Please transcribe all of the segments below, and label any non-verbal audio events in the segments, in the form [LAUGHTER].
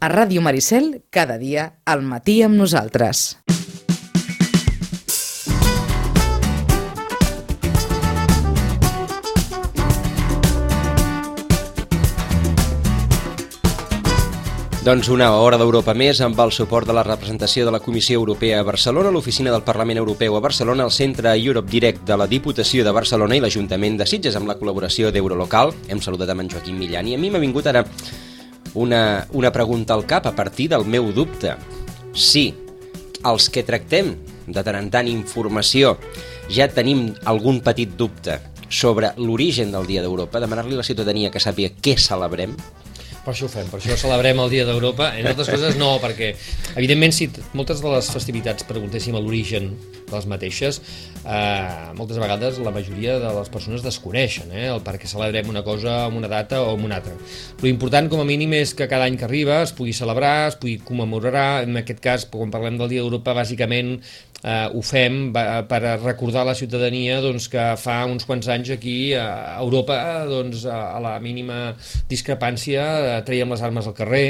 A Ràdio Maricel, cada dia, al matí amb nosaltres. Doncs una hora d'Europa més amb el suport de la representació de la Comissió Europea a Barcelona, l'Oficina del Parlament Europeu a Barcelona, el Centre Europe Direct de la Diputació de Barcelona i l'Ajuntament de Sitges amb la col·laboració d'Eurolocal. Hem saludat amb en Joaquim Millan i a mi m'ha vingut ara una, una pregunta al cap a partir del meu dubte. Si els que tractem de tant en tant informació ja tenim algun petit dubte sobre l'origen del Dia d'Europa, demanar-li a la ciutadania que sàpiga què celebrem, per això ho fem, per això celebrem el Dia d'Europa. En altres coses no, perquè, evidentment, si moltes de les festivitats preguntéssim a l'origen de les mateixes, eh, moltes vegades la majoria de les persones desconeixen eh, el per què celebrem una cosa en una data o en una altra. L'important, com a mínim, és que cada any que arriba es pugui celebrar, es pugui commemorar. En aquest cas, quan parlem del Dia d'Europa, bàsicament eh, ho fem per recordar a la ciutadania doncs, que fa uns quants anys aquí a Europa doncs, a la mínima discrepància eh, traiem les armes al carrer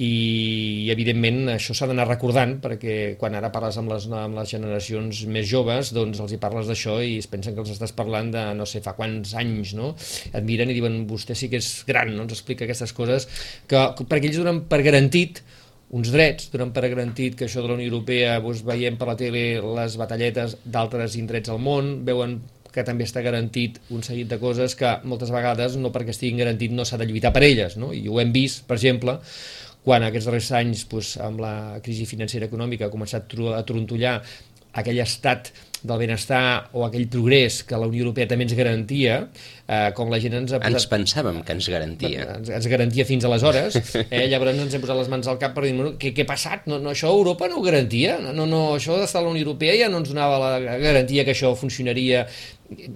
i evidentment això s'ha d'anar recordant perquè quan ara parles amb les, amb les generacions més joves doncs els hi parles d'això i es pensen que els estàs parlant de no sé fa quants anys no? et miren i diuen vostè sí que és gran no? ens explica aquestes coses que perquè ells donen per garantit uns drets, donen per garantit que això de la Unió Europea doncs, veiem per la tele les batalletes d'altres indrets al món, veuen que també està garantit un seguit de coses que moltes vegades no perquè estiguin garantit no s'ha de lluitar per elles, no? i ho hem vist, per exemple, quan aquests darrers anys doncs, amb la crisi financera econòmica ha començat a trontollar aquell estat del benestar o aquell progrés que la Unió Europea també ens garantia, eh, com la gent ens ha posat... Ens pensàvem que ens garantia. Ens, ens garantia fins aleshores, eh, llavors ens hem posat les mans al cap per dir, què, què ha passat? No, no, això Europa no ho garantia, no, no, això d'estar a la Unió Europea ja no ens donava la garantia que això funcionaria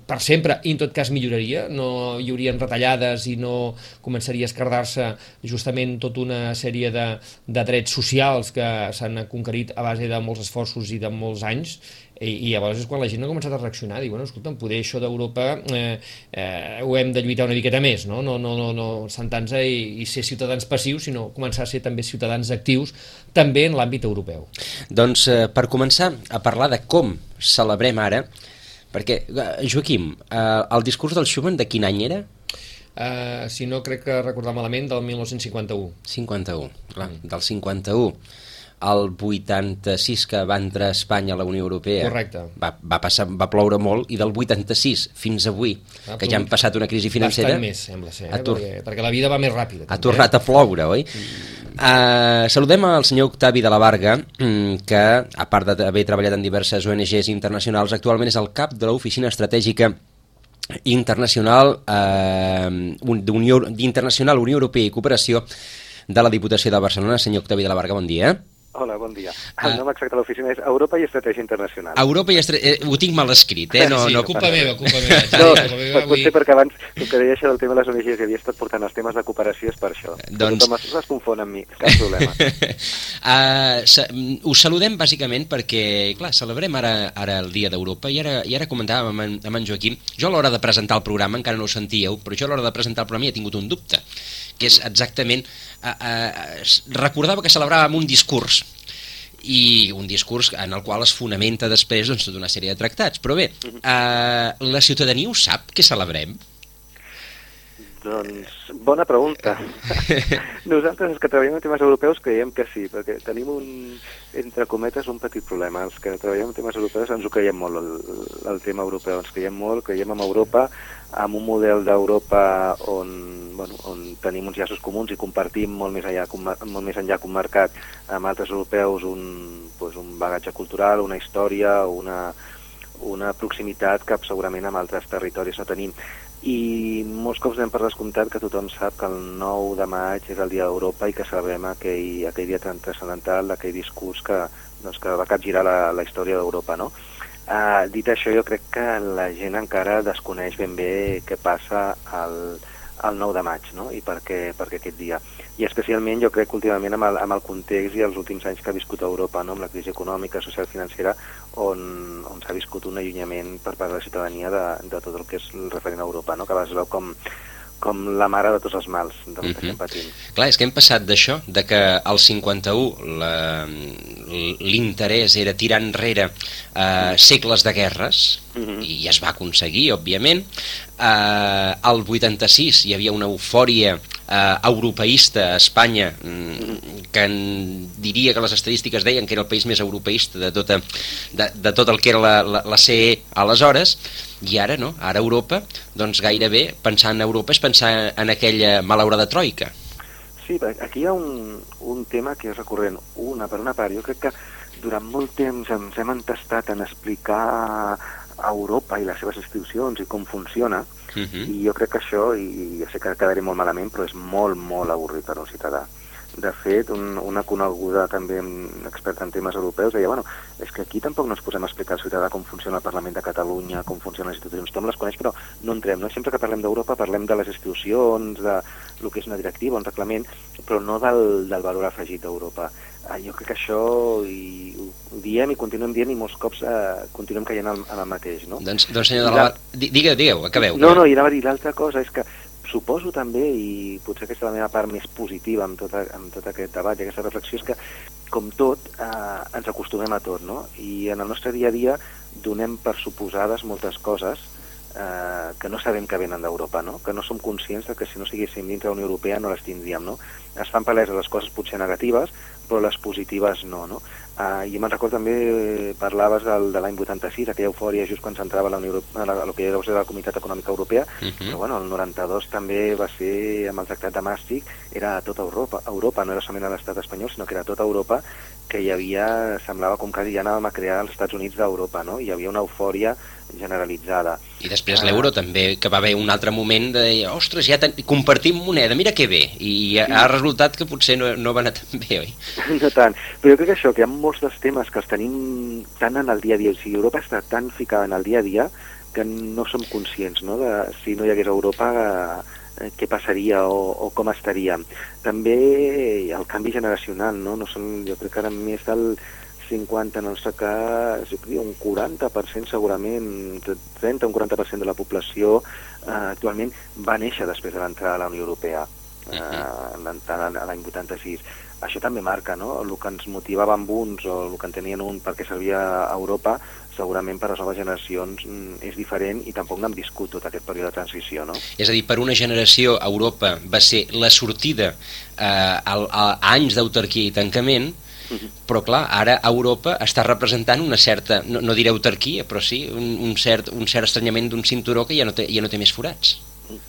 per sempre i en tot cas milloraria, no hi haurien retallades i no començaria a escardar-se justament tota una sèrie de, de drets socials que s'han conquerit a base de molts esforços i de molts anys i, i llavors és quan la gent ha començat a reaccionar diu, bueno, escolta, poder això d'Europa eh, eh, ho hem de lluitar una miqueta més no, no, no, no, no sentar-nos i, i ser ciutadans passius, sinó començar a ser també ciutadans actius, també en l'àmbit europeu Doncs eh, per començar a parlar de com celebrem ara perquè, eh, Joaquim, eh, el discurs del Schumann de quin any era? Uh, si no crec que recordar malament, del 1951. 51, clar, mm. del 51 el 86 que va entrar Espanya a la Unió Europea Correcte. Va, va, passar, va ploure molt i del 86 fins avui, ah, que ja han passat una crisi financera... Bastant més, sembla ser, eh? perquè, perquè la vida va més ràpida. Ha tornat a ploure, oi? Mm. Uh, saludem al senyor Octavi de la Varga, mm, que, a part d'haver treballat en diverses ONGs internacionals, actualment és el cap de l'Oficina Estratègica Internacional eh, d'Unió Internacional Unió Europea i Cooperació de la Diputació de Barcelona. Senyor Octavi de la Varga, bon dia. Hola, bon dia. El uh, nom exacte de l'oficina és Europa i Estratègia Internacional. Europa i Estratègia... Eh, ho tinc mal escrit, eh? No, sí, no, culpa meva, culpa meva. No, culpa meva avui... potser perquè abans, com que deia això del tema de les ONGs havia estat portant els temes de cooperació, és per això. Doncs... Tothom es confon amb mi, cap problema. [LAUGHS] uh, us saludem bàsicament perquè, clar, celebrem ara, ara el Dia d'Europa i ara, i ara comentàvem amb en, amb en Joaquim, jo a l'hora de presentar el programa, encara no ho sentíeu, però jo a l'hora de presentar el programa ja he tingut un dubte, que és exactament... Uh, recordava que celebràvem un discurs i un discurs en el qual es fonamenta després doncs, tota una sèrie de tractats. Però bé, eh, la ciutadania ho sap que celebrem? Doncs, bona pregunta. [LAUGHS] Nosaltres, els que treballem en temes europeus, creiem que sí, perquè tenim un, entre cometes, un petit problema. Els que treballem en temes europeus ens ho creiem molt, el, el tema europeu. Ens creiem molt, creiem en Europa, amb un model d'Europa on, bueno, on tenim uns llaços comuns i compartim molt més, allà, molt més enllà que un mercat amb altres europeus un, pues, un bagatge cultural, una història, una, una proximitat que segurament amb altres territoris no tenim. I molts cops anem per descomptat que tothom sap que el 9 de maig és el dia d'Europa i que celebrem aquell, aquell dia transcendental, aquell discurs que, doncs, que va capgirar la, la història d'Europa, no? Uh, dit això, jo crec que la gent encara desconeix ben bé què passa el, el 9 de maig, no? I per què, per què aquest dia. I especialment jo crec que últimament amb el, amb el context i els últims anys que ha viscut Europa, no? amb la crisi econòmica, social, financera, on, on s'ha viscut un allunyament per part de la ciutadania de, de tot el que és el referent a Europa, no? que a vegades veu com, com la mare de tots els mals -huh. estem patint. Clar, és que hem passat d'això, de que al 51 l'interès era tirar enrere eh, segles de guerres, uh -huh. i es va aconseguir, òbviament. Eh, al 86 hi havia una eufòria eh, europeista a Espanya, mm, que en, diria que les estadístiques deien que era el país més europeista de, tota, de, de tot el que era la, la, la CE aleshores, i ara no, ara Europa, doncs gairebé pensar en Europa és pensar en aquella malaurada troika. Sí, aquí hi ha un, un tema que és recurrent, una per una part. Jo crec que durant molt temps ens hem entestat en explicar a Europa i les seves institucions i com funciona, uh mhm. -huh. i jo crec que això, i ja sé que quedaré molt malament, però és molt, molt avorrit per un ciutadà. De fet, un, una coneguda també experta en temes europeus deia, bueno, és que aquí tampoc no ens posem a explicar al ciutadà com funciona el Parlament de Catalunya, com funcionen les institucions, tothom les coneix, però no entrem, no? Sempre que parlem d'Europa parlem de les institucions, de el que és una directiva, un reglament, però no del, del valor afegit d'Europa. Ah, jo crec que això i ho, diem i continuem dient i molts cops eh, continuem caient en, en el mateix, no? Doncs, doncs senyor de la... Digue, digueu, acabeu. No, no, i anava a dir l'altra cosa, és que suposo també, i potser aquesta és la meva part més positiva amb tot, amb tot aquest debat i aquesta reflexió, és que, com tot, eh, ens acostumem a tot, no? I en el nostre dia a dia donem per suposades moltes coses eh, que no sabem que venen d'Europa, no? que no som conscients de que si no siguéssim dintre de la Unió Europea no les tindríem. No? Es fan paleses les coses potser negatives, però les positives no. no? Uh, I me'n recordo també, eh, parlaves del, de l'any 86, aquella eufòria just quan s'entrava a, la Unió, a, la, a lo que era la Comunitat Econòmica Europea, uh -huh. però bueno, el 92 també va ser, amb el tractat de Maastricht, era a tota Europa, Europa no era solament a l'estat espanyol, sinó que era a tota Europa, que hi havia, semblava com que ja anàvem a crear els Estats Units d'Europa, no? Hi havia una eufòria generalitzada. I després uh, l'euro també, que va haver un altre moment de dir, ostres, ja compartim moneda, mira que bé, i ha, ha resultat que potser no, no va anar tan bé, oi? [LAUGHS] No tant, però jo crec que això, que hi ha molts dels temes que els tenim tan en el dia a dia, o sigui, Europa està tan ficada en el dia a dia que no som conscients, no?, de si no hi hagués Europa eh, què passaria o, o com estaríem. També el canvi generacional, no? no són, jo crec que ara més del 50, en el nostre cas, jo crec un 40% segurament, 30 un 40% de la població eh, actualment va néixer després de l'entrada a la Unió Europea, eh, l'any 86. Això també marca, no?, el que ens motivava amb uns o el que en tenien un perquè servia a Europa, segurament per les noves generacions mm, és diferent i tampoc n'han viscut tot aquest període de transició, no? És a dir, per una generació Europa va ser la sortida eh, a, a anys d'autarquia i tancament, però clar, ara Europa està representant una certa, no, no diré autarquia, però sí, un, un, cert, un cert estranyament d'un cinturó que ja no, té, ja no té més forats.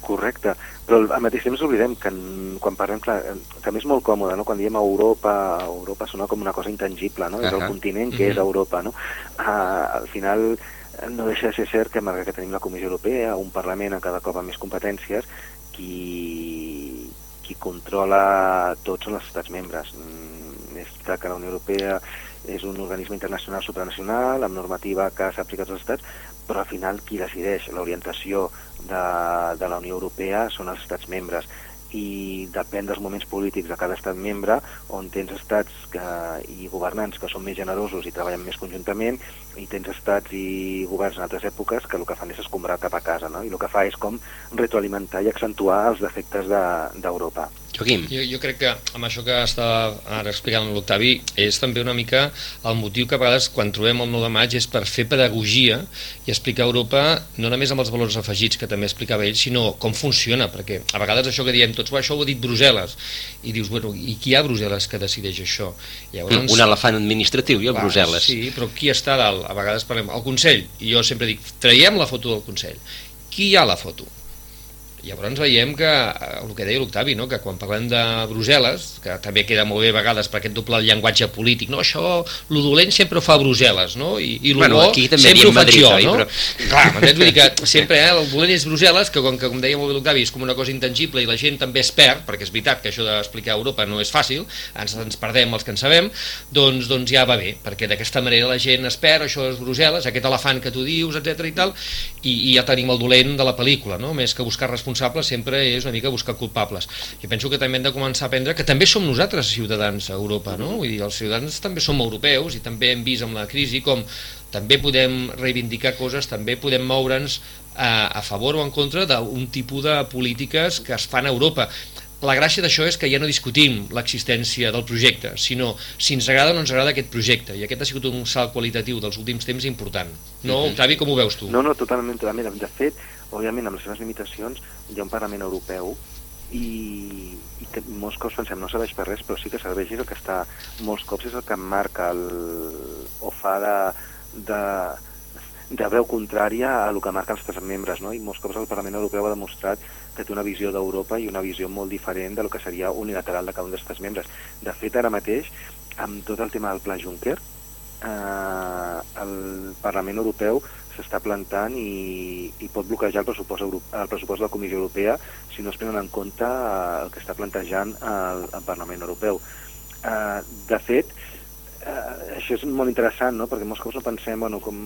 Correcte, però al mateix temps oblidem que en, quan parlem, clar, també és molt còmode, no? quan diem Europa, Europa sona com una cosa intangible, no? Uh -huh. és el continent que uh -huh. és Europa. No? Uh, al final no deixa de ser cert que malgrat que tenim la Comissió Europea, un Parlament a cada cop amb més competències, qui, qui controla tots són els estats membres és veritat que la Unió Europea és un organisme internacional supranacional amb normativa que s'aplica a tots els estats, però al final qui decideix l'orientació de, de la Unió Europea són els estats membres i depèn dels moments polítics de cada estat membre, on tens estats que, i governants que són més generosos i treballen més conjuntament, i tens estats i governs en altres èpoques que el que fan és escombrar cap a casa, no? i el que fa és com retroalimentar i accentuar els defectes d'Europa. De, Joaquim. Jo, jo crec que amb això que està ara explicant l'Octavi és també una mica el motiu que a vegades quan trobem el 9 de maig és per fer pedagogia i explicar a Europa no només amb els valors afegits que també explicava ell, sinó com funciona, perquè a vegades això que diem tots, això ho ha dit Brussel·les, i dius, bueno, i qui hi ha a Brussel·les que decideix això? Llavors, un elefant administratiu ha a Brussel·les. Sí, però qui està dalt? A vegades parlem, el Consell, i jo sempre dic, traiem la foto del Consell. Qui hi ha la foto? Llavors veiem que, eh, el que deia l'Octavi, no? que quan parlem de Brussel·les, que també queda molt bé a vegades per aquest doble llenguatge polític, no, això, lo dolent sempre ho fa Brussel·les, no? I, i lo bueno, bo aquí també sempre ho faig Madrid, jo, oi, no? Però... Clar, m'entens? Vull dir que [LAUGHS] sempre eh, el dolent és Brussel·les, que com, que, com deia molt bé l'Octavi, és com una cosa intangible i la gent també es perd, perquè és veritat que això d'explicar Europa no és fàcil, ens, ens perdem els que en sabem, doncs, doncs ja va bé, perquè d'aquesta manera la gent es perd, això és Brussel·les, aquest elefant que tu dius, etc i tal, i, i ja tenim el dolent de la pel·lícula, no? Més que buscar responsables sempre és una mica buscar culpables. I penso que també hem de començar a aprendre que també som nosaltres ciutadans a Europa, no? Vull dir, els ciutadans també som europeus i també hem vist amb la crisi com també podem reivindicar coses, també podem moure'ns a, a favor o en contra d'un tipus de polítiques que es fan a Europa la gràcia d'això és que ja no discutim l'existència del projecte, sinó si ens agrada o no ens agrada aquest projecte, i aquest ha sigut un salt qualitatiu dels últims temps important. No, -hmm. Xavi, com ho veus tu? No, no, totalment, totalment. De fet, òbviament, amb les seves limitacions, hi ha un Parlament Europeu i, i que molts cops pensem no serveix per res, però sí que serveix és el que està, molts cops és el que marca el, o fa de, de, de veu contrària a el que marquen els estats membres, no? i molts cops el Parlament Europeu ha demostrat que té una visió d'Europa i una visió molt diferent del que seria unilateral de cada un dels estats membres. De fet, ara mateix, amb tot el tema del Pla Juncker, eh, el Parlament Europeu s'està plantant i, i pot bloquejar el pressupost, el pressupost de la Comissió Europea si no es prenen en compte el que està plantejant el, el Parlament Europeu. Eh, de fet, eh, això és molt interessant, no? perquè molts cops no pensem bueno, com,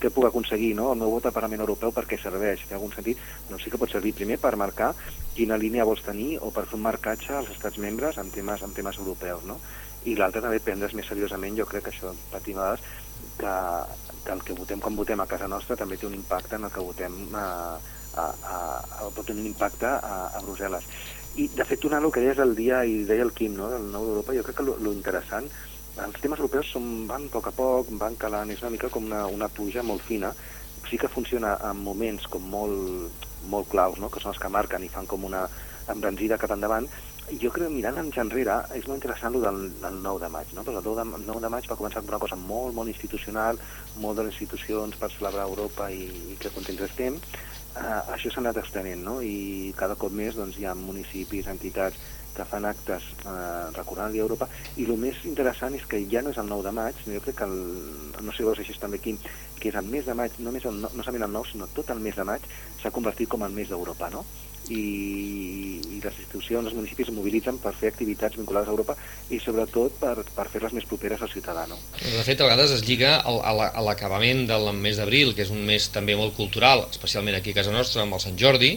què puc aconseguir, no? el meu vot al Parlament Europeu per què serveix, té algun sentit? Doncs sí que pot servir primer per marcar quina línia vols tenir o per fer un marcatge als estats membres en temes, en temes europeus. No? I l'altre també prendre's més seriosament, jo crec que això patim a que, que el que votem quan votem a casa nostra també té un impacte en el que votem a, a, a, a pot tenir un impacte a, a Brussel·les. I, de fet, tornant al que deies el dia, i deia el Quim, no?, del nou d'Europa, jo crec que lo interessant els temes europeus són, van a poc a poc, van calant, és una mica com una, una puja molt fina. Sí que funciona en moments com molt, molt claus, no? que són els que marquen i fan com una embranzida cap endavant, jo crec que mirant anys enrere és molt interessant el del, del 9 de maig, no? perquè el 9 de, 9 de maig va començar amb una cosa molt, molt institucional, molt de les institucions per celebrar Europa i, i que contents estem, uh, això s'ha anat extenent, no? i cada cop més doncs, hi ha municipis, entitats que fan actes eh, recordant el Dia d'Europa, i el més interessant és que ja no és el 9 de maig, jo crec que, el, no sé si veus així també aquí, que és el mes de maig, no, més el, no, no solament el 9, sinó tot el mes de maig, s'ha convertit com el mes d'Europa, no? I, i les institucions, els municipis es mobilitzen per fer activitats vinculades a Europa i sobretot per, per fer-les més properes al ciutadà. No? De fet, a vegades es lliga a l'acabament del mes d'abril, que és un mes també molt cultural, especialment aquí a casa nostra, amb el Sant Jordi,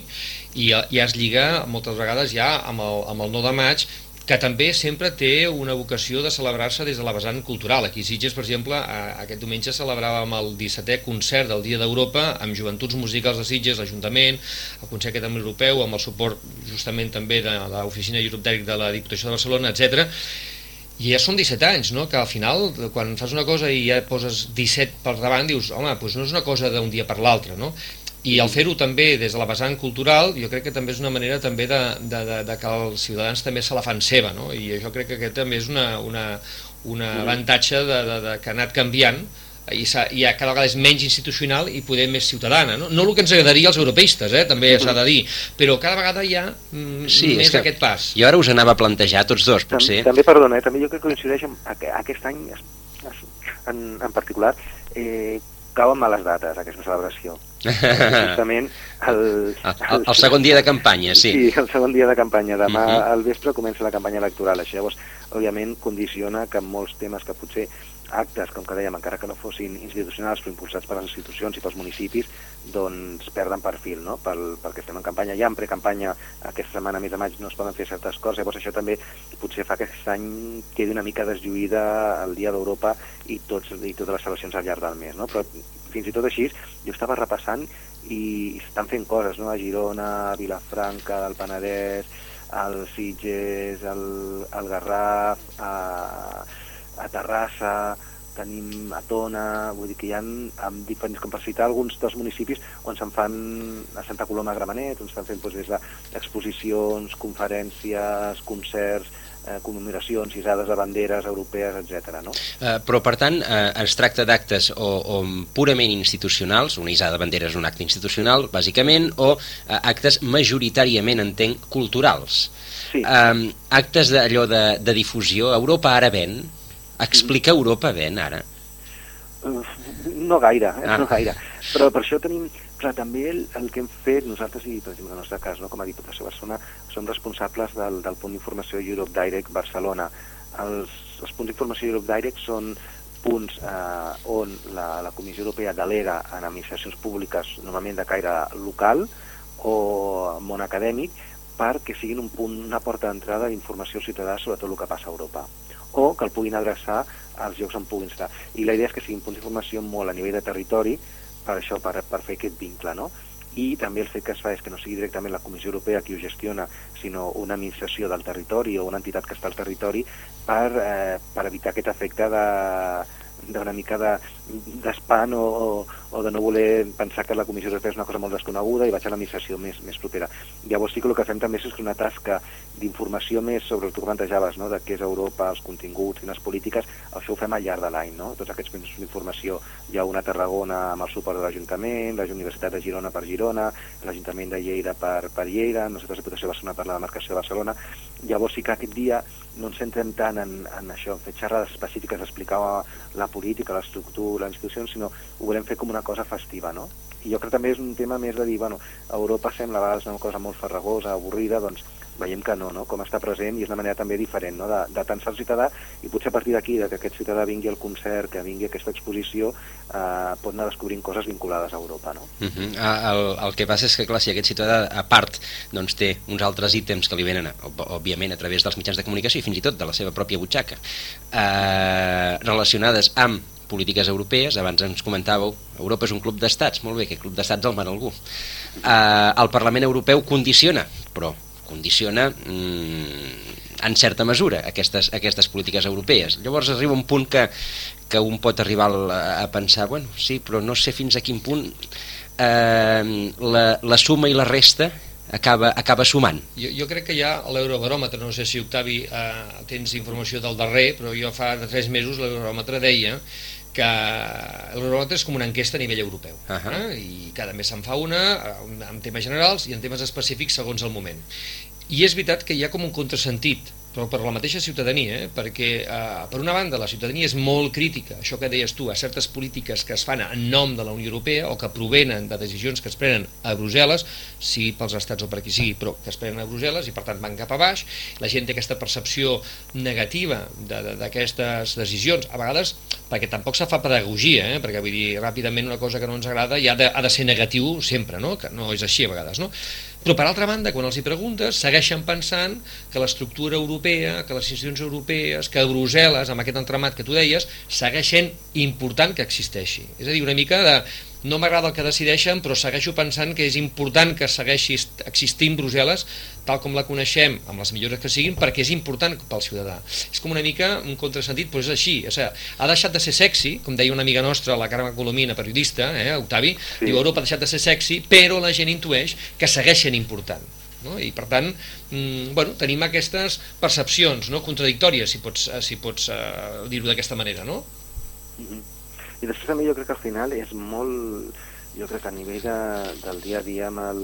i ja es lliga moltes vegades ja amb el, amb el 9 de maig que també sempre té una vocació de celebrar-se des de la vessant cultural. Aquí Sitges, per exemple, aquest diumenge celebràvem el 17è concert del Dia d'Europa amb joventuts musicals de Sitges, l'Ajuntament, el Consell Acadèmic Europeu, amb el suport justament també de l'Oficina Europe Direct de la Diputació de Barcelona, etc. I ja són 17 anys, no? que al final, quan fas una cosa i ja poses 17 per davant, dius, home, doncs no és una cosa d'un dia per l'altre, no? I el fer-ho també des de la vessant cultural jo crec que també és una manera també de, de, de, de que els ciutadans també se la fan seva no? i jo crec que aquest també és una, una, una avantatge de, de, de, que ha anat canviant i, i cada vegada és menys institucional i poder més ciutadana, no? No el que ens agradaria als europeistes, eh? també s'ha de dir, però cada vegada hi ha mm, sí, més aquest pas. Jo ara us anava a plantejar tots dos, potser. També, també perdona, eh? també jo crec que coincideix amb aquest any en, en particular, eh, cauen males dates aquesta celebració. [LAUGHS] Justament el, el, el, el segon dia de campanya, sí. Sí, el segon dia de campanya. Demà uh -huh. al vespre comença la campanya electoral. Això llavors, òbviament, condiciona que molts temes que potser actes, com que dèiem, encara que no fossin institucionals, però impulsats per les institucions i pels municipis, doncs perden perfil, no? Pel, perquè estem en campanya, ja en precampanya, aquesta setmana, més de maig, no es poden fer certes coses, llavors això també potser fa que aquest any quedi una mica deslluïda el Dia d'Europa i, tots, i totes les celebracions al llarg del mes, no? Però fins i tot així, jo estava repassant i estan fent coses, no? A Girona, a Vilafranca, del Penedès, al Sitges, al, al Garraf, a, a Terrassa, tenim a Tona, vull dir que hi ha amb diferents, com per citar alguns dels municipis on se'n fan a Santa Coloma Gramenet, on estan fent doncs, des d'exposicions, conferències, concerts, eh, commemoracions, isades de banderes europees, etc. No? Eh, però, per tant, eh, es tracta d'actes o, o purament institucionals, una isada de banderes és un acte institucional, bàsicament, o eh, actes majoritàriament, entenc, culturals. Sí. Eh, actes d'allò de, de difusió, Europa ara ven, explica Europa ven ara? No gaire, eh? ah. no gaire. Però per això tenim Clar, també el, el que hem fet nosaltres, i per exemple en el nostre cas, no, com a Diputació de Barcelona, som responsables del, del punt d'informació Europe Direct Barcelona. Els, els punts d'informació Europe Direct són punts eh, on la, la Comissió Europea delega en administracions públiques, normalment de caire local o món acadèmic, perquè siguin un punt, una porta d'entrada d'informació ciutadà sobre tot el que passa a Europa o que el puguin adreçar als llocs on puguin estar. I la idea és que siguin punts d'informació molt a nivell de territori, per això, per, per fer aquest vincle, no? i també el fet que es fa és que no sigui directament la Comissió Europea qui ho gestiona, sinó una administració del territori o una entitat que està al territori per, eh, per evitar aquest efecte de, d'una mica d'espant de, o, o, o de no voler pensar que la Comissió Europea és una cosa molt desconeguda i vaig a l'administració més, més propera. Llavors sí que el que fem també és una tasca d'informació més sobre el que plantejaves, no? de què és Europa, els continguts, quines polítiques, això ho fem al llarg de l'any, no? tots aquests punts d'informació. Hi ha una a Tarragona amb el suport de l'Ajuntament, la Universitat de Girona per Girona, l'Ajuntament de Lleida per, per Lleida, nosaltres Diputació de Barcelona per la demarcació de Barcelona. Llavors sí que aquest dia no ens centrem tant en, en això, en fer xerrades específiques, explicar la política, l'estructura, les institucions, sinó ho volem fer com una cosa festiva, no? I jo crec que també és un tema més de dir, bueno, Europa sembla a vegades una cosa molt farragosa, avorrida, doncs veiem que no, no? com està present i és una manera també diferent no? de, de tensar el ciutadà i potser a partir d'aquí, que aquest ciutadà vingui al concert, que vingui a aquesta exposició, eh, pot anar descobrint coses vinculades a Europa. No? Uh -huh. el, el que passa és que, clar, si aquest ciutadà, a part, doncs, té uns altres ítems que li venen, òbviament, a través dels mitjans de comunicació i fins i tot de la seva pròpia butxaca, eh, relacionades amb polítiques europees, abans ens comentàveu, Europa és un club d'estats, molt bé, que club d'estats el mana algú. Eh, el Parlament Europeu condiciona, però condiciona mm, en certa mesura aquestes, aquestes polítiques europees. Llavors arriba un punt que, que un pot arribar a, a pensar, bueno, sí, però no sé fins a quin punt eh, la, la suma i la resta acaba, acaba sumant. Jo, jo crec que ha l'eurobaròmetre, no sé si Octavi eh, tens informació del darrer, però jo fa tres mesos l'eurobaròmetre deia que l'Eurobaròmetre és com una enquesta a nivell europeu uh -huh. eh? i cada mes se'n fa una amb temes generals i en temes específics segons el moment i és veritat que hi ha com un contrasentit però per la mateixa ciutadania, eh? perquè eh, per una banda la ciutadania és molt crítica, això que deies tu, a certes polítiques que es fan en nom de la Unió Europea o que provenen de decisions que es prenen a Brussel·les, sigui pels estats o per qui sigui, però que es prenen a Brussel·les i per tant van cap a baix, la gent té aquesta percepció negativa d'aquestes de, de decisions, a vegades perquè tampoc se fa pedagogia, eh? perquè vull dir, ràpidament una cosa que no ens agrada ja ha de, ha de ser negatiu sempre, no? que no és així a vegades, no? Però, per altra banda, quan els hi preguntes, segueixen pensant que l'estructura europea, que les institucions europees, que Brussel·les, amb aquest entramat que tu deies, segueixen important que existeixi. És a dir, una mica de no m'agrada el que decideixen, però segueixo pensant que és important que segueixi existint Brussel·les tal com la coneixem, amb les millores que siguin, perquè és important pel ciutadà. És com una mica un contrasentit, però és així. O sigui, ha deixat de ser sexy, com deia una amiga nostra, la Carme Colomina, periodista, eh, Octavi, sí. diu Europa ha deixat de ser sexy, però la gent intueix que segueix sent important. No? i per tant mm, bueno, tenim aquestes percepcions no? contradictòries si pots, si pots uh, dir-ho d'aquesta manera no? Mm -hmm. I després també jo crec que al final és molt, jo crec que a nivell de, del dia a dia amb el,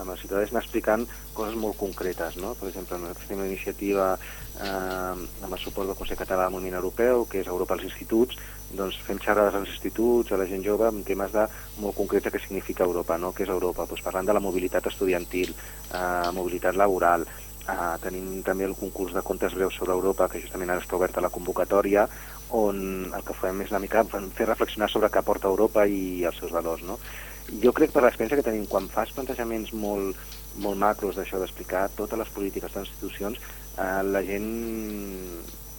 amb el ciutadà és anar explicant coses molt concretes, no? Per exemple, nosaltres tenim una iniciativa eh, amb el suport del Consell Català del Moviment Europeu, que és Europa als instituts, doncs fem xerrades als instituts, a la gent jove, amb temes de molt concreta que significa Europa, no? Què és Europa? Doncs parlant de la mobilitat estudiantil, eh, mobilitat laboral, Uh, tenim també el concurs de contes breus sobre Europa, que justament ara està oberta la convocatòria, on el que fem és una mica fer reflexionar sobre què aporta Europa i els seus valors. No? Jo crec per l'experiència que tenim, quan fas plantejaments molt, molt macros d'això, d'explicar totes les polítiques de les institucions, eh, la gent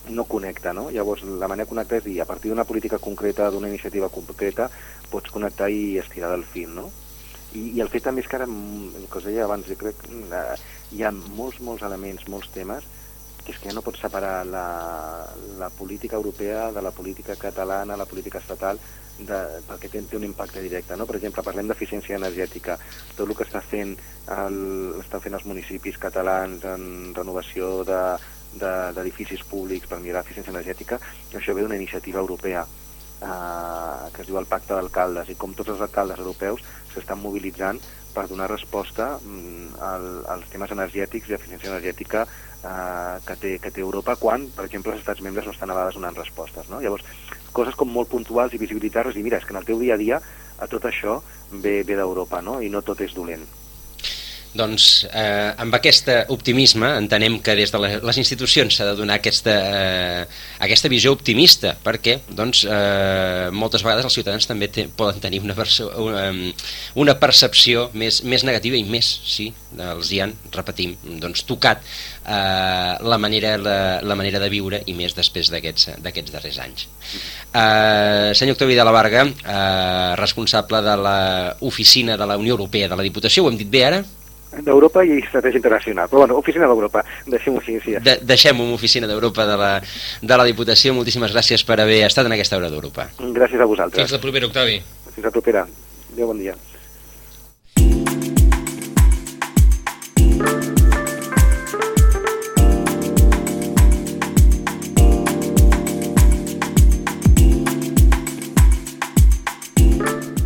no connecta, no? Llavors, la manera de connectar és dir, a partir d'una política concreta, d'una iniciativa concreta, pots connectar i estirar del fil, no? I, i el fet també és que ara, el que us deia abans, jo crec eh, hi ha molts, molts elements, molts temes, que és que ja no pots separar la, la política europea de la política catalana, la política estatal, de, perquè té, té un impacte directe. No? Per exemple, parlem d'eficiència energètica. Tot el que està fent, el, estan fent els municipis catalans en renovació d'edificis de, públics per millorar l'eficiència energètica, això ve d'una iniciativa europea eh, que es diu el Pacte d'Alcaldes, i com tots els alcaldes europeus s'estan mobilitzant per donar resposta mm, al, als temes energètics i eficiència energètica eh, que, té, que té Europa quan, per exemple, els estats membres no estan a vegades donant respostes. No? Llavors, coses com molt puntuals i visibilitzar-les, i mira, és que en el teu dia a dia a tot això ve, ve d'Europa, no? i no tot és dolent. Doncs eh, amb aquest optimisme entenem que des de les institucions s'ha de donar aquesta, eh, aquesta visió optimista, perquè doncs, eh, moltes vegades els ciutadans també te, poden tenir una, una, una percepció més, més negativa i més, sí, els hi han, repetim, doncs, tocat eh, la, manera, la, la manera de viure i més després d'aquests darrers anys. Eh, senyor Octavi de la Varga, eh, responsable de l'oficina de la Unió Europea de la Diputació, ho hem dit bé ara? d'Europa i estratègia internacional. Però bueno, oficina d'Europa, deixem-ho així. Sí, De deixem una oficina d'Europa de, la, de la Diputació. Moltíssimes gràcies per haver estat en aquesta hora d'Europa. Gràcies a vosaltres. Fins la propera, Octavi. Fins la propera. Adéu, bon dia.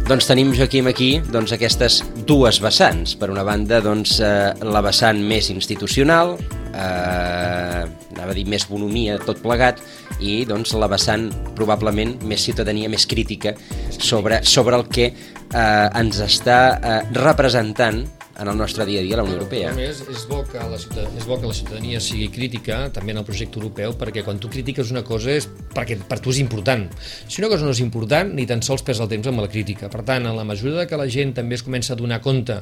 Doncs tenim, Joaquim, aquí doncs, aquestes dues vessants. Per una banda, doncs, eh, la vessant més institucional, eh, anava a dir més bonomia, tot plegat, i doncs, la vessant probablement més ciutadania, més crítica sobre, sobre el que eh, ens està eh, representant en el nostre dia a dia a la Unió Europea. A més, és bo, que la és bo que la ciutadania sigui crítica també en el projecte europeu, perquè quan tu critiques una cosa és perquè per tu és important. Si una cosa no és important, ni tan sols pesa el temps amb la crítica. Per tant, en la mesura que la gent també es comença a donar compte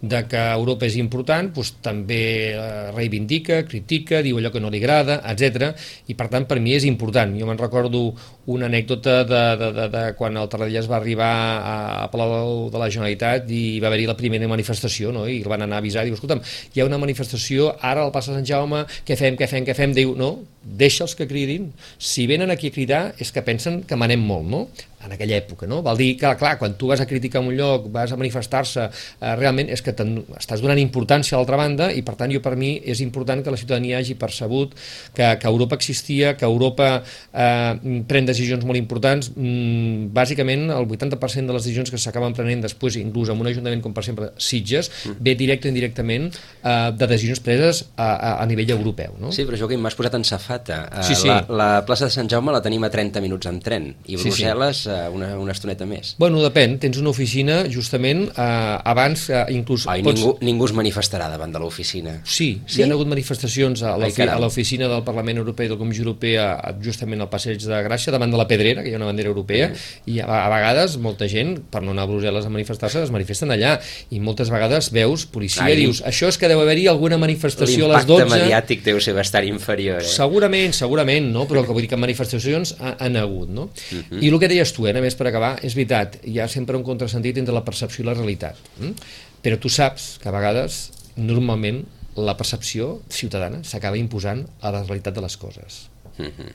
de que Europa és important, doncs també eh, reivindica, critica, diu allò que no li agrada, etc. I per tant, per mi és important. Jo me'n recordo una anècdota de, de, de, de quan el Tarradellas va arribar a Palau de la Generalitat i va haver-hi la primera manifestació, no? I el van anar a avisar, diu, escolta'm, hi ha una manifestació ara al Passa Sant Jaume, què fem, què fem, què fem? Diu, no, deixa'ls que cridin, si venen aquí a cridar és que pensen que manem molt, no? En aquella època, no? Vol dir que, clar, quan tu vas a criticar un lloc, vas a manifestar-se, eh, realment és que estàs donant importància a l'altra banda i, per tant, jo per mi és important que la ciutadania hagi percebut que, que Europa existia, que Europa eh, pren decisions molt importants. Mm, bàsicament, el 80% de les decisions que s'acaben prenent després, inclús en un ajuntament com, per exemple, Sitges, mm. ve directe o indirectament eh, de decisions preses a, a, a nivell europeu, no? Sí, però Joaquim, m'has posat en safata. Eh, sí, sí. La, la plaça de Sant Jaume la tenim a 30 minuts en tren i Brussel·les sí, sí Eh, una, una estoneta més. Bueno, depèn. Tens una oficina, justament, eh, abans, eh, inclús... Ai, pots... ningú, ningú es manifestarà davant de l'oficina. Sí, sí, hi ha hagut manifestacions a l'oficina del Parlament Europeu i de la Comissió Europea, justament al Passeig de Gràcia, davant de la Pedrera, que hi ha una bandera europea, mm. i a, a vegades molta gent, per no anar a Brussel·les a manifestar-se, es manifesten allà, i moltes vegades veus policia i dius, això és que deu haver-hi alguna manifestació a les 12... L'impacte mediàtic deu ser bastant inferior. Eh? Segurament, segurament, no? però que vull dir que manifestacions han hagut. No? Uh mhm. -huh. I el que deies tu, eh, a més per acabar, és veritat, hi ha sempre un contrasentit entre la percepció i la realitat. Mm? Però tu saps que a vegades, normalment, la percepció ciutadana s'acaba imposant a la realitat de les coses. Mm -hmm.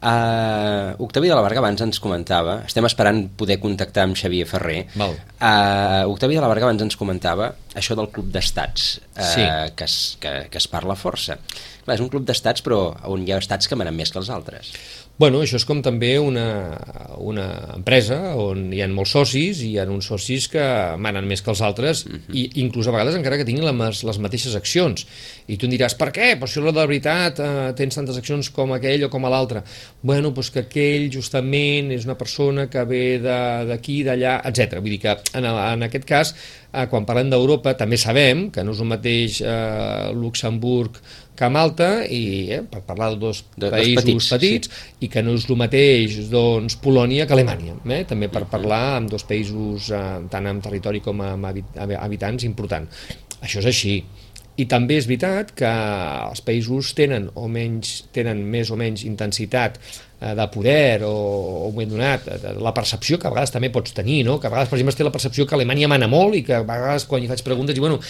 Uh, Octavi de la Varga abans ens comentava, estem esperant poder contactar amb Xavier Ferrer, Val. Uh, Octavi de la Varga abans ens comentava això del club d'estats, uh, sí. que, es, que, que es parla força. Clar, és un club d'estats però on hi ha estats que manen més que els altres. Bueno, això és com també una, una empresa on hi ha molts socis i hi ha uns socis que manen més que els altres uh -huh. i inclús a vegades encara que tinguin les, les mateixes accions. I tu em diràs, per què? Però si la de veritat eh, tens tantes accions com aquell o com l'altre. Bueno, doncs que aquell justament és una persona que ve d'aquí, d'allà, etc. Vull dir que en, en aquest cas, eh, quan parlem d'Europa, també sabem que no és el mateix eh, Luxemburg que Malta i eh, per parlar de dos de, països petits, petits sí. i que no és el mateix doncs, Polònia que Alemanya eh? també per parlar amb dos països eh, tant amb territori com amb habitants important això és així i també és veritat que els països tenen o menys tenen més o menys intensitat de poder o, o moment donat, de la percepció que a vegades també pots tenir, no? que a vegades, per exemple, es té la percepció que Alemanya mana molt i que a vegades quan hi faig preguntes dic, bueno,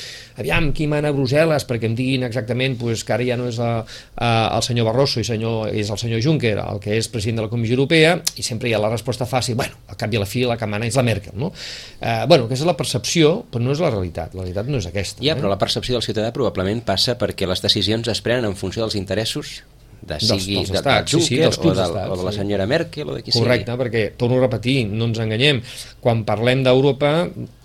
aviam, qui mana a Brussel·les perquè em diguin exactament pues, que ara ja no és a, a, el senyor Barroso i senyor, és el senyor Juncker el que és president de la Comissió Europea i sempre hi ha la resposta fàcil, bueno, al cap i a la fi la que mana és la Merkel, no? Eh, bueno, aquesta és la percepció, però no és la realitat, la realitat no és aquesta. Ja, eh? però la percepció del ciutadà probablement passa perquè les decisions es prenen en funció dels interessos de sigui dels, dels estats, de, de Juncker, sí, sí, dels o, de, o de la senyora Merkel o de qui Correcte, sigui. perquè, torno a repetir, no ens enganyem, quan parlem d'Europa,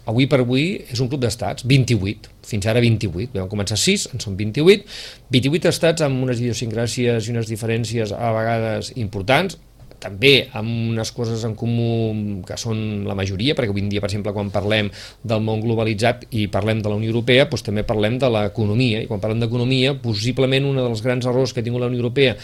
avui per avui és un club d'estats, 28, fins ara 28, vam començar 6, en són 28, 28 estats amb unes idiosincràsies i unes diferències a vegades importants, també amb unes coses en comú que són la majoria, perquè avui dia, per exemple, quan parlem del món globalitzat i parlem de la Unió Europea, doncs també parlem de l'economia, i quan parlem d'economia, possiblement un dels grans errors que ha tingut la Unió Europea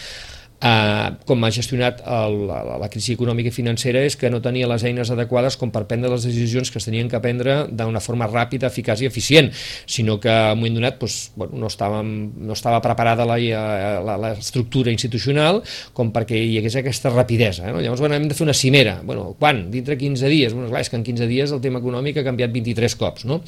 eh, com ha gestionat el, la, la crisi econòmica i financera és que no tenia les eines adequades com per prendre les decisions que es tenien que prendre d'una forma ràpida, eficaç i eficient, sinó que en un moment donat doncs, bueno, no, estava, no estava preparada l'estructura institucional com perquè hi hagués aquesta rapidesa. Eh? Llavors bueno, hem de fer una cimera. Bueno, quan? Dintre 15 dies? Bueno, clar, és que en 15 dies el tema econòmic ha canviat 23 cops. No?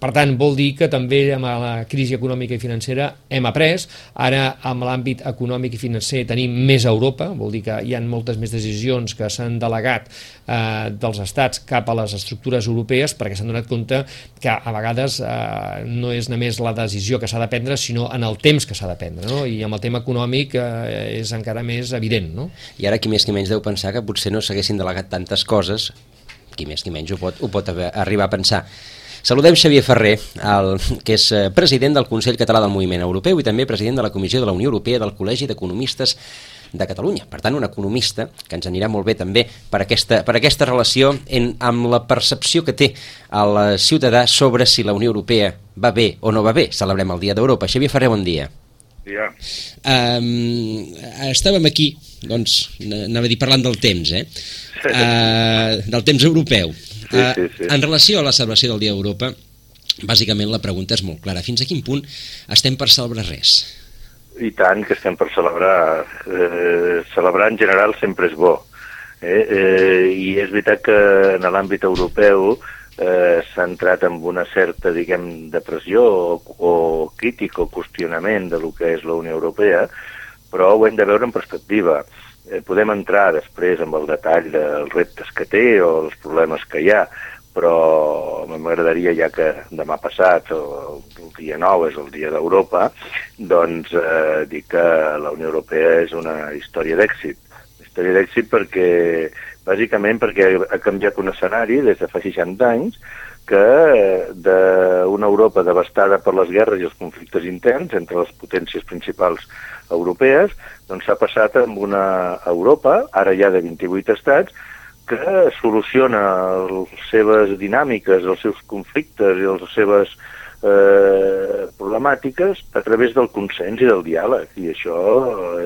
Per tant, vol dir que també amb la crisi econòmica i financera hem après, ara amb l'àmbit econòmic i financer tenim més Europa, vol dir que hi ha moltes més decisions que s'han delegat eh, dels estats cap a les estructures europees perquè s'han donat compte que a vegades eh, no és només la decisió que s'ha de prendre, sinó en el temps que s'ha de prendre, no? i amb el tema econòmic eh, és encara més evident. No? I ara qui més qui menys deu pensar que potser no s'haguessin delegat tantes coses, qui més qui menys ho pot, ho pot haver, arribar a pensar. Saludem Xavier Ferrer, el, que és eh, president del Consell Català del Moviment Europeu i també president de la Comissió de la Unió Europea del Col·legi d'Economistes de Catalunya. Per tant, un economista que ens anirà molt bé també per aquesta, per aquesta relació en, amb la percepció que té el ciutadà sobre si la Unió Europea va bé o no va bé. Celebrem el Dia d'Europa. Xavier Ferrer, bon dia. Ja. Um, estàvem aquí, doncs, anava a dir parlant del temps, eh? Uh, del temps europeu. Sí, sí, sí. Uh, en relació a la celebració del Dia d'Europa, bàsicament la pregunta és molt clara. Fins a quin punt estem per celebrar res? I tant que estem per celebrar. Eh, celebrar en general sempre és bo. Eh? Eh, I és veritat que en l'àmbit europeu eh, s'ha entrat amb una certa, diguem, depressió o, o crític o qüestionament de lo que és la Unió Europea, però ho hem de veure en perspectiva. Eh, podem entrar després amb el detall dels reptes que té o els problemes que hi ha, però m'agradaria, ja que demà passat, o el dia 9 és el dia d'Europa, doncs eh, dir que la Unió Europea és una història d'èxit. Història d'èxit perquè, bàsicament perquè ha canviat un escenari des de fa 60 anys que eh, d'una Europa devastada per les guerres i els conflictes interns entre les potències principals europees, doncs s'ha passat amb una Europa, ara ja de 28 estats, que soluciona les seves dinàmiques, els seus conflictes i les seves eh, problemàtiques a través del consens i del diàleg, i això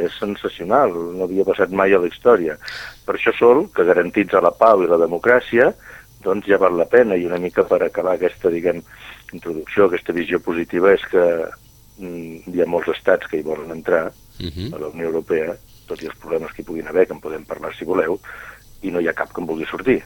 és sensacional, no havia passat mai a la història. Per això sol, que garantitza la pau i la democràcia, doncs ja val la pena, i una mica per acabar aquesta, diguem, introducció, aquesta visió positiva, és que mm, hi ha molts estats que hi volen entrar uh mhm. -huh. a la Unió Europea, tot i els problemes que hi puguin haver, que en podem parlar si voleu, i no hi ha cap que en vulgui sortir.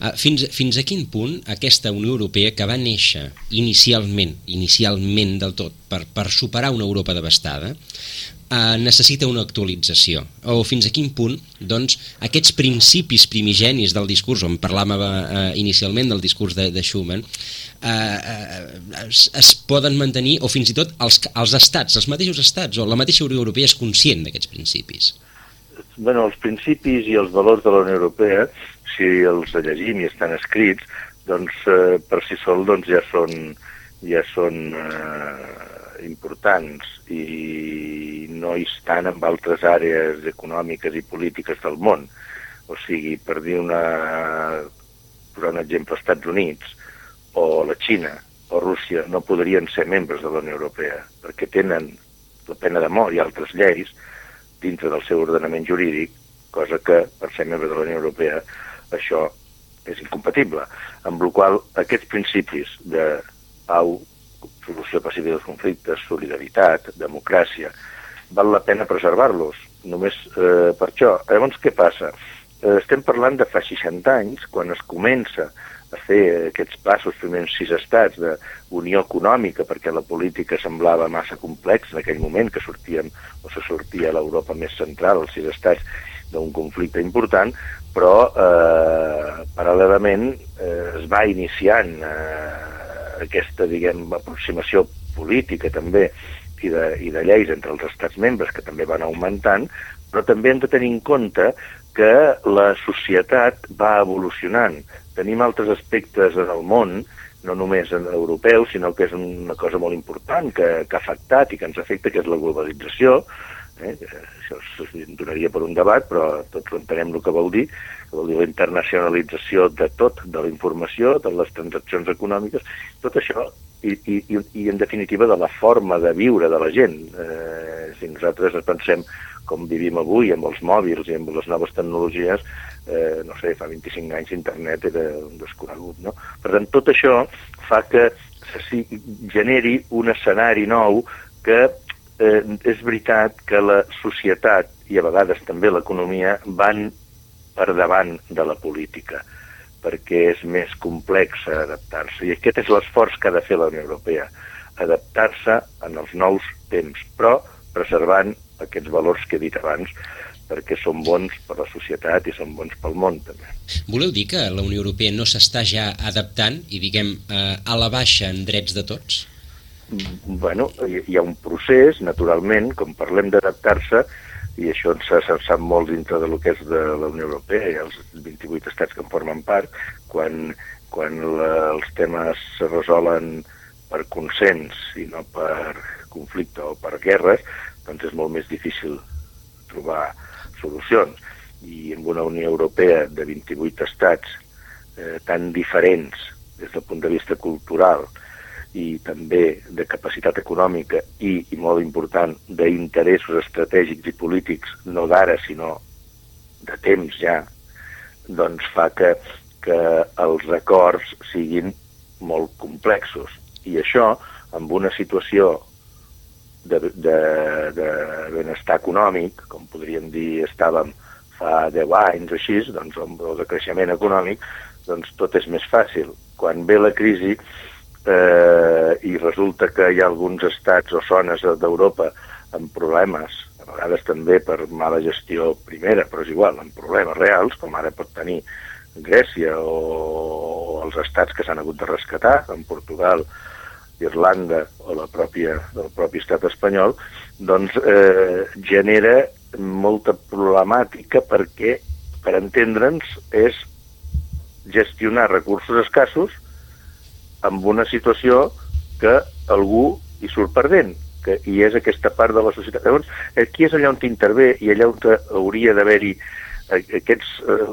Uh, fins, fins a quin punt aquesta Unió Europea, que va néixer inicialment, inicialment del tot, per, per superar una Europa devastada, uh, necessita una actualització? O fins a quin punt doncs, aquests principis primigenis del discurs, on parlàvem uh, inicialment del discurs de, de Schumann, uh, uh, es, es poden mantenir, o fins i tot els, els estats, els mateixos estats, o la mateixa Unió Europea és conscient d'aquests principis? Bueno, els principis i els valors de la Unió Europea, si els llegim i estan escrits, doncs eh, per si sol doncs, ja són, ja són eh, importants i no hi estan en altres àrees econòmiques i polítiques del món. O sigui, per dir una, per un exemple, els Estats Units o la Xina o Rússia no podrien ser membres de la Unió Europea perquè tenen la pena de mort i altres lleis dintre del seu ordenament jurídic, cosa que, per ser membre de la Unió Europea, això és incompatible. Amb la qual aquests principis de pau, solució pacífica dels conflictes, solidaritat, democràcia, val la pena preservar-los, només eh, per això. Llavors, què passa? Eh, estem parlant de fa 60 anys, quan es comença a fer aquests passos, primers sis estats d'unió econòmica, perquè la política semblava massa complex en aquell moment, que sortíem o se sortia a l'Europa més central, els sis estats, d'un conflicte important, però eh, paral·lelament eh, es va iniciant eh, aquesta, diguem, aproximació política també i de, i de lleis entre els estats membres que també van augmentant, però també hem de tenir en compte que la societat va evolucionant tenim altres aspectes en el món, no només en europeu, sinó que és una cosa molt important que, que ha afectat i que ens afecta, que és la globalització. Eh? Això es donaria per un debat, però tots entenem el que vol dir, que vol dir la internacionalització de tot, de la informació, de les transaccions econòmiques, tot això, i, i, i en definitiva de la forma de viure de la gent. Eh, si nosaltres pensem com vivim avui, amb els mòbils i amb les noves tecnologies, eh, no sé, fa 25 anys internet era un desconegut, no? Per tant, tot això fa que se generi un escenari nou que eh, és veritat que la societat i a vegades també l'economia van per davant de la política perquè és més complex adaptar-se. I aquest és l'esforç que ha de fer la Unió Europea, adaptar-se en els nous temps, però preservant aquests valors que he dit abans, perquè són bons per la societat i són bons pel món, també. Voleu dir que la Unió Europea no s'està ja adaptant i, diguem, eh, a la baixa en drets de tots? bueno, hi ha un procés, naturalment, com parlem d'adaptar-se, i això ens se sap molt dintre de lo que és de la Unió Europea i els 28 estats que en formen part, quan, quan la, els temes se resolen per consens i no per conflicte o per guerres, doncs és molt més difícil trobar solucions. I en una Unió Europea de 28 estats eh, tan diferents des del punt de vista cultural, i també de capacitat econòmica i, i molt important, d'interessos estratègics i polítics, no d'ara, sinó de temps ja, doncs fa que, que els acords siguin molt complexos. I això, amb una situació de, de, de benestar econòmic, com podríem dir estàvem fa 10 anys o així, doncs, o de creixement econòmic, doncs tot és més fàcil. Quan ve la crisi, eh, i resulta que hi ha alguns estats o zones d'Europa amb problemes, a vegades també per mala gestió primera, però és igual, amb problemes reals, com ara pot tenir Grècia o els estats que s'han hagut de rescatar, en Portugal, Irlanda o la pròpia, del propi estat espanyol, doncs eh, genera molta problemàtica perquè, per entendre'ns, és gestionar recursos escassos amb una situació que algú hi surt perdent, que hi és aquesta part de la societat. Llavors, aquí és allà on t'intervé i allà on hauria d'haver-hi eh, aquests, eh,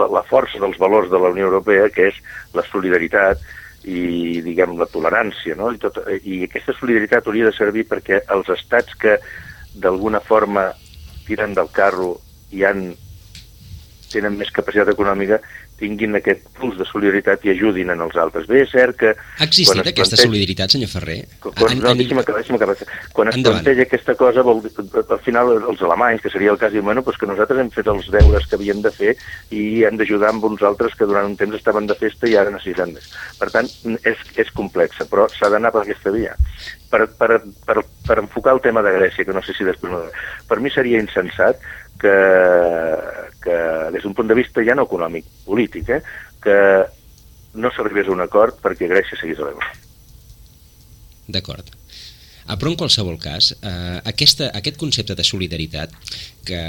la, la força dels valors de la Unió Europea, que és la solidaritat i, diguem, la tolerància, no? I, tot, I aquesta solidaritat hauria de servir perquè els estats que d'alguna forma tiren del carro i han, tenen més capacitat econòmica tinguin aquest plus de solidaritat i ajudin en els altres. Bé, és cert que... Ha existit aquesta planteja... solidaritat, senyor Ferrer? Quan, en, no, deixi'm acabar, deixi'm acabar. Quan es Endavant. planteja aquesta cosa, vol, al final els alemanys, que seria el cas, diuen, bueno, pues que nosaltres hem fet els deures que havíem de fer i hem d'ajudar amb uns altres que durant un temps estaven de festa i ara necessiten més. Per tant, és, és complexa, però s'ha d'anar per aquesta via. Per, per, per, per enfocar el tema de Grècia, que no sé si després... Per mi seria insensat que, que des d'un punt de vista ja no econòmic, polític, eh, que no s'arribés a un acord perquè Grècia seguís a l'euro. D'acord. Però en qualsevol cas, eh, aquesta, aquest concepte de solidaritat que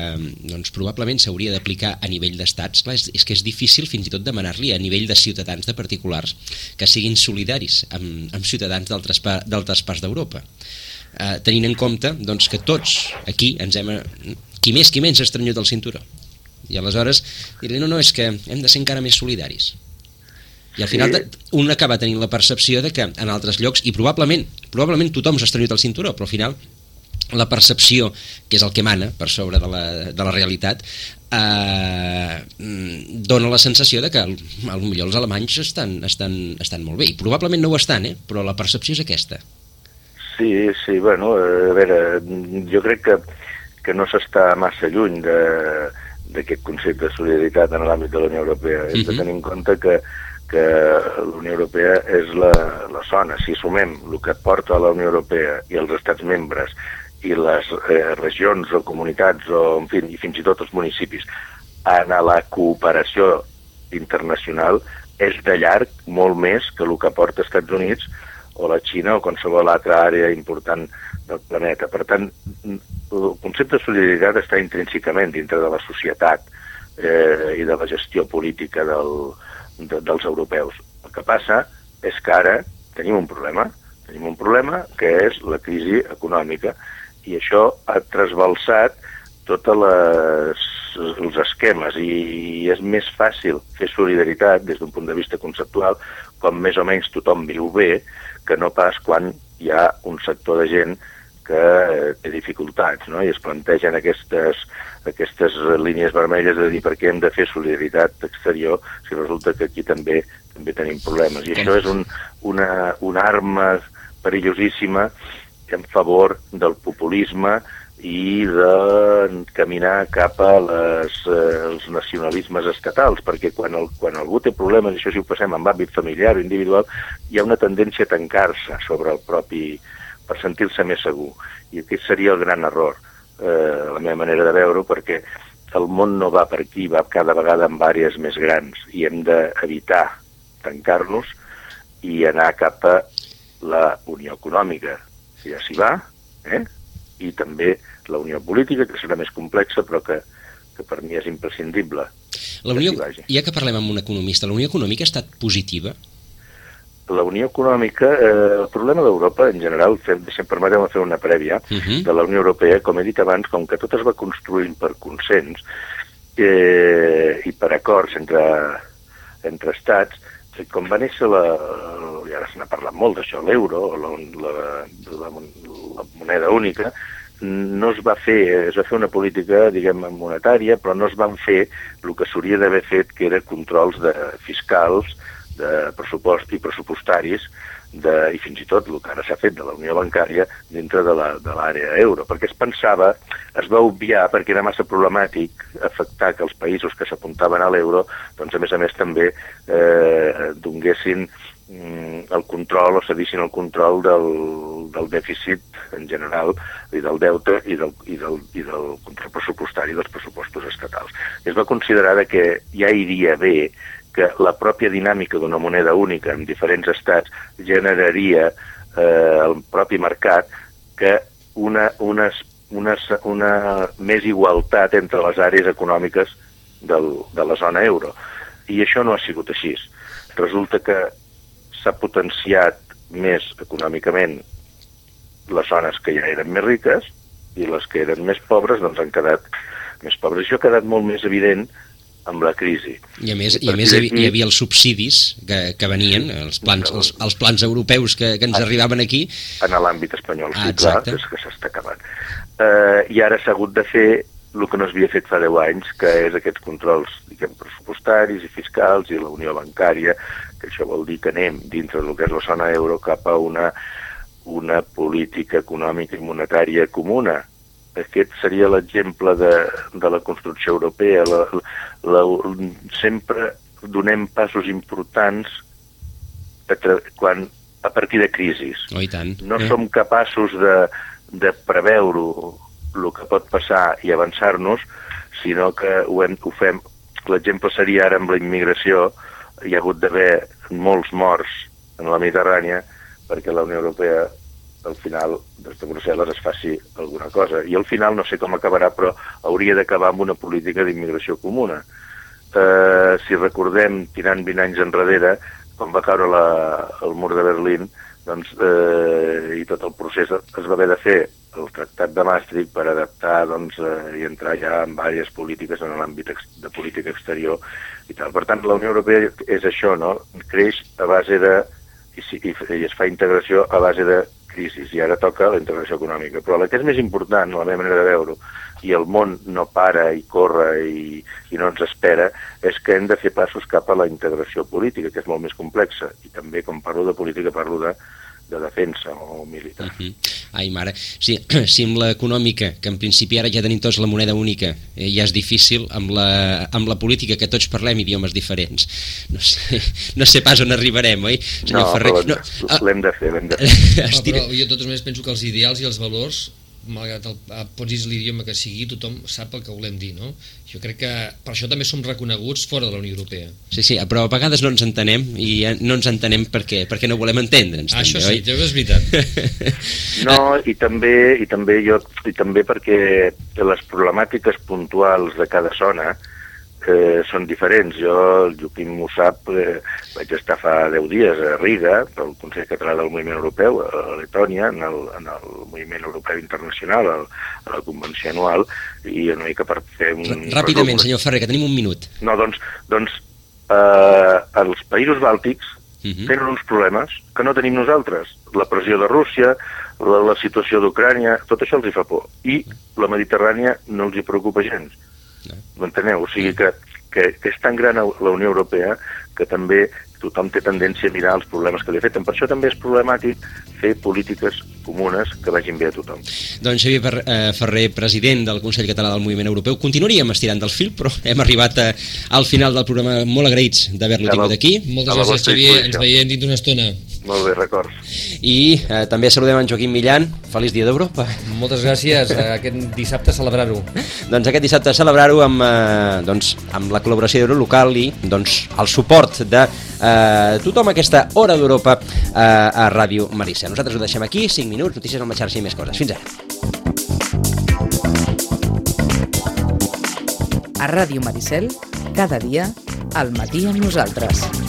doncs, probablement s'hauria d'aplicar a nivell d'estats, és, és que és difícil fins i tot demanar-li a nivell de ciutadans, de particulars, que siguin solidaris amb, amb ciutadans d'altres parts d'Europa. Eh, tenint en compte doncs, que tots aquí ens hem, qui més qui menys estrenyut el cinturó. I aleshores dir-li, no, no, és que hem de ser encara més solidaris. I al final sí. un acaba tenint la percepció de que en altres llocs, i probablement, probablement tothom s'ha estrenyut el cinturó, però al final la percepció, que és el que mana per sobre de la, de la realitat, eh, dona la sensació de que millor els alemanys estan, estan, estan molt bé, i probablement no ho estan, eh? però la percepció és aquesta. Sí, sí, bueno, a veure, jo crec que que no s'està massa lluny d'aquest concepte de solidaritat en l'àmbit de la Unió Europea. Hem uh -huh. de mhm. tenir en compte que, que la Unió Europea és la, la zona. Si sumem el que porta a la Unió Europea i els estats membres i les eh, regions o comunitats o, en fi, i fins i tot els municipis en la cooperació internacional és de llarg molt més que el que porta Estats Units o la Xina o qualsevol altra àrea important del planeta. Per tant, el concepte de solidaritat està intrínsecament dintre de la societat eh, i de la gestió política del, de, dels europeus. El que passa és que ara tenim un problema, tenim un problema que és la crisi econòmica I això ha trasbalsat tots els esquemes i és més fàcil fer solidaritat des d'un punt de vista conceptual com més o menys tothom viu bé que no pas quan hi ha un sector de gent que eh, té dificultats no? i es plantegen aquestes, aquestes línies vermelles de dir per què hem de fer solidaritat exterior si resulta que aquí també també tenim problemes. I això és un, una, una arma perillosíssima en favor del populisme i de caminar cap a les, eh, els nacionalismes estatals, perquè quan, el, quan algú té problemes, això si ho passem en àmbit familiar o individual, hi ha una tendència a tancar-se sobre el propi... per sentir-se més segur. I aquest seria el gran error, eh, la meva manera de veure-ho, perquè el món no va per aquí, va cada vegada amb àrees més grans i hem d'evitar tancar-nos i anar cap a la Unió Econòmica, que ja s'hi va, eh? i també la Unió Política, que serà més complexa, però que, que per mi és imprescindible. La Unió, ja que parlem amb un economista, la Unió Econòmica ha estat positiva? La Unió Econòmica, eh, el problema d'Europa, en general, fem, deixem, permetem fer una prèvia uh -huh. de la Unió Europea, com he dit abans, com que tot es va construint per consens eh, i per acords entre, entre estats, com va néixer la, i ara se n'ha parlat molt d'això, l'euro, la, la, la, la moneda única, no es va fer, es va fer una política, diguem, monetària, però no es van fer el que s'hauria d'haver fet, que era controls de fiscals, de pressupost i pressupostaris, de, i fins i tot el que ara s'ha fet de la Unió Bancària dintre de l'àrea euro, perquè es pensava, es va obviar perquè era massa problemàtic afectar que els països que s'apuntaven a l'euro, doncs a més a més també eh, donguessin mm, el control o cedissin el control del, del dèficit en general i del deute i del, i del, i del control pressupostari dels pressupostos estatals. Es va considerar que ja iria bé que la pròpia dinàmica d'una moneda única en diferents estats generaria eh, el propi mercat que una, una, una, una més igualtat entre les àrees econòmiques del, de la zona euro. I això no ha sigut així. Resulta que s'ha potenciat més econòmicament les zones que ja eren més riques i les que eren més pobres doncs han quedat més pobres. Això ha quedat molt més evident amb la crisi. I a més, i a més hi, hi havia els subsidis que, que venien, els plans, els, els plans europeus que, que ens arribaven aquí. En l'àmbit espanyol, sí, ah, clar, és que s'està acabant. Uh, I ara s'ha hagut de fer el que no s'havia fet fa 10 anys, que és aquests controls diguem, pressupostaris i fiscals i la unió bancària, que això vol dir que anem dintre del que és la zona euro cap a una, una política econòmica i monetària comuna, aquest seria l'exemple de, de la construcció europea. La, la, sempre donem passos importants a, quan, a partir de crisis. Oh, tant. No eh. som capaços de, de preveure el que pot passar i avançar-nos, sinó que ho, hem, ho fem... L'exemple seria ara amb la immigració, hi ha hagut d'haver molts morts en la Mediterrània perquè la Unió Europea al final des de Brussel·les es faci alguna cosa. I al final no sé com acabarà, però hauria d'acabar amb una política d'immigració comuna. Eh, si recordem, tirant 20 anys enrere, quan va caure la, el mur de Berlín, doncs, eh, i tot el procés es va haver de fer el tractat de Maastricht per adaptar doncs, eh, i entrar ja en diverses polítiques en l'àmbit de política exterior i tal. Per tant, la Unió Europea és això, no? Creix a base de i, i, i es fa integració a base de crisi i ara toca la integració econòmica. Però la que és més important, la meva manera de veure-ho, i el món no para i corre i, i no ens espera, és que hem de fer passos cap a la integració política, que és molt més complexa. I també, com parlo de política, parlo de de defensa o militar. Uh -huh. Ai, mare, si, [CLEARS THROAT] si amb l'econòmica, que en principi ara ja tenim tots la moneda única, eh, ja és difícil, amb la, amb la política, que tots parlem idiomes diferents, no sé, [LAUGHS] no sé pas on arribarem, oi? Senyor no, Ferrer, no, l'hem de fer, l'hem de [LAUGHS] fer. No, però jo tots més penso que els ideals i els valors malgrat el, posis l'idioma que sigui, tothom sap el que volem dir, no? Jo crec que per això també som reconeguts fora de la Unió Europea. Sí, sí, però a vegades no ens entenem i no ens entenem per què, perquè no volem entendre'ns. Ah, això també, sí, oi? és veritat. [LAUGHS] no, i també, i també jo i també perquè les problemàtiques puntuals de cada zona eh, són diferents. Jo, el Joaquim ho sap, eh, vaig estar fa 10 dies a Riga, pel Consell Català del Moviment Europeu, a Letònia, en el, en el Moviment Europeu Internacional, a, a la convenció anual, i una mica per fer un... Ràpidament, senyor Ferrer, que tenim un minut. No, doncs, doncs eh, els països bàltics uh -huh. tenen uns problemes que no tenim nosaltres. La pressió de Rússia, la, la situació d'Ucrània, tot això els hi fa por. I la Mediterrània no els hi preocupa gens. M'enteneu? O sigui que, que, que és tan gran la Unió Europea que també tothom té tendència a mirar els problemes que li afecten. Per això també és problemàtic fer polítiques comunes que vagin bé a tothom. Doncs Xavier Fer eh, Ferrer, president del Consell Català del Moviment Europeu, continuaríem estirant del fil, però hem arribat a, al final del programa molt agraïts d'haver-lo tingut aquí. Moltes gràcies, Xavier. Ens veiem dins d'una estona. Molt bé, records. I eh, també saludem en Joaquim Millan. Feliç dia d'Europa. Moltes gràcies. [LAUGHS] Aquest dissabte celebrar-ho. doncs aquest dissabte celebrar-ho amb, eh, doncs, amb la col·laboració d'Eurolocal i doncs, el suport de eh, tothom a aquesta Hora d'Europa eh, a Ràdio Marissa. Nosaltres ho deixem aquí, 5 minuts, notícies amb la xarxa i més coses. Fins ara. A Ràdio Maricel, cada dia, al matí amb nosaltres.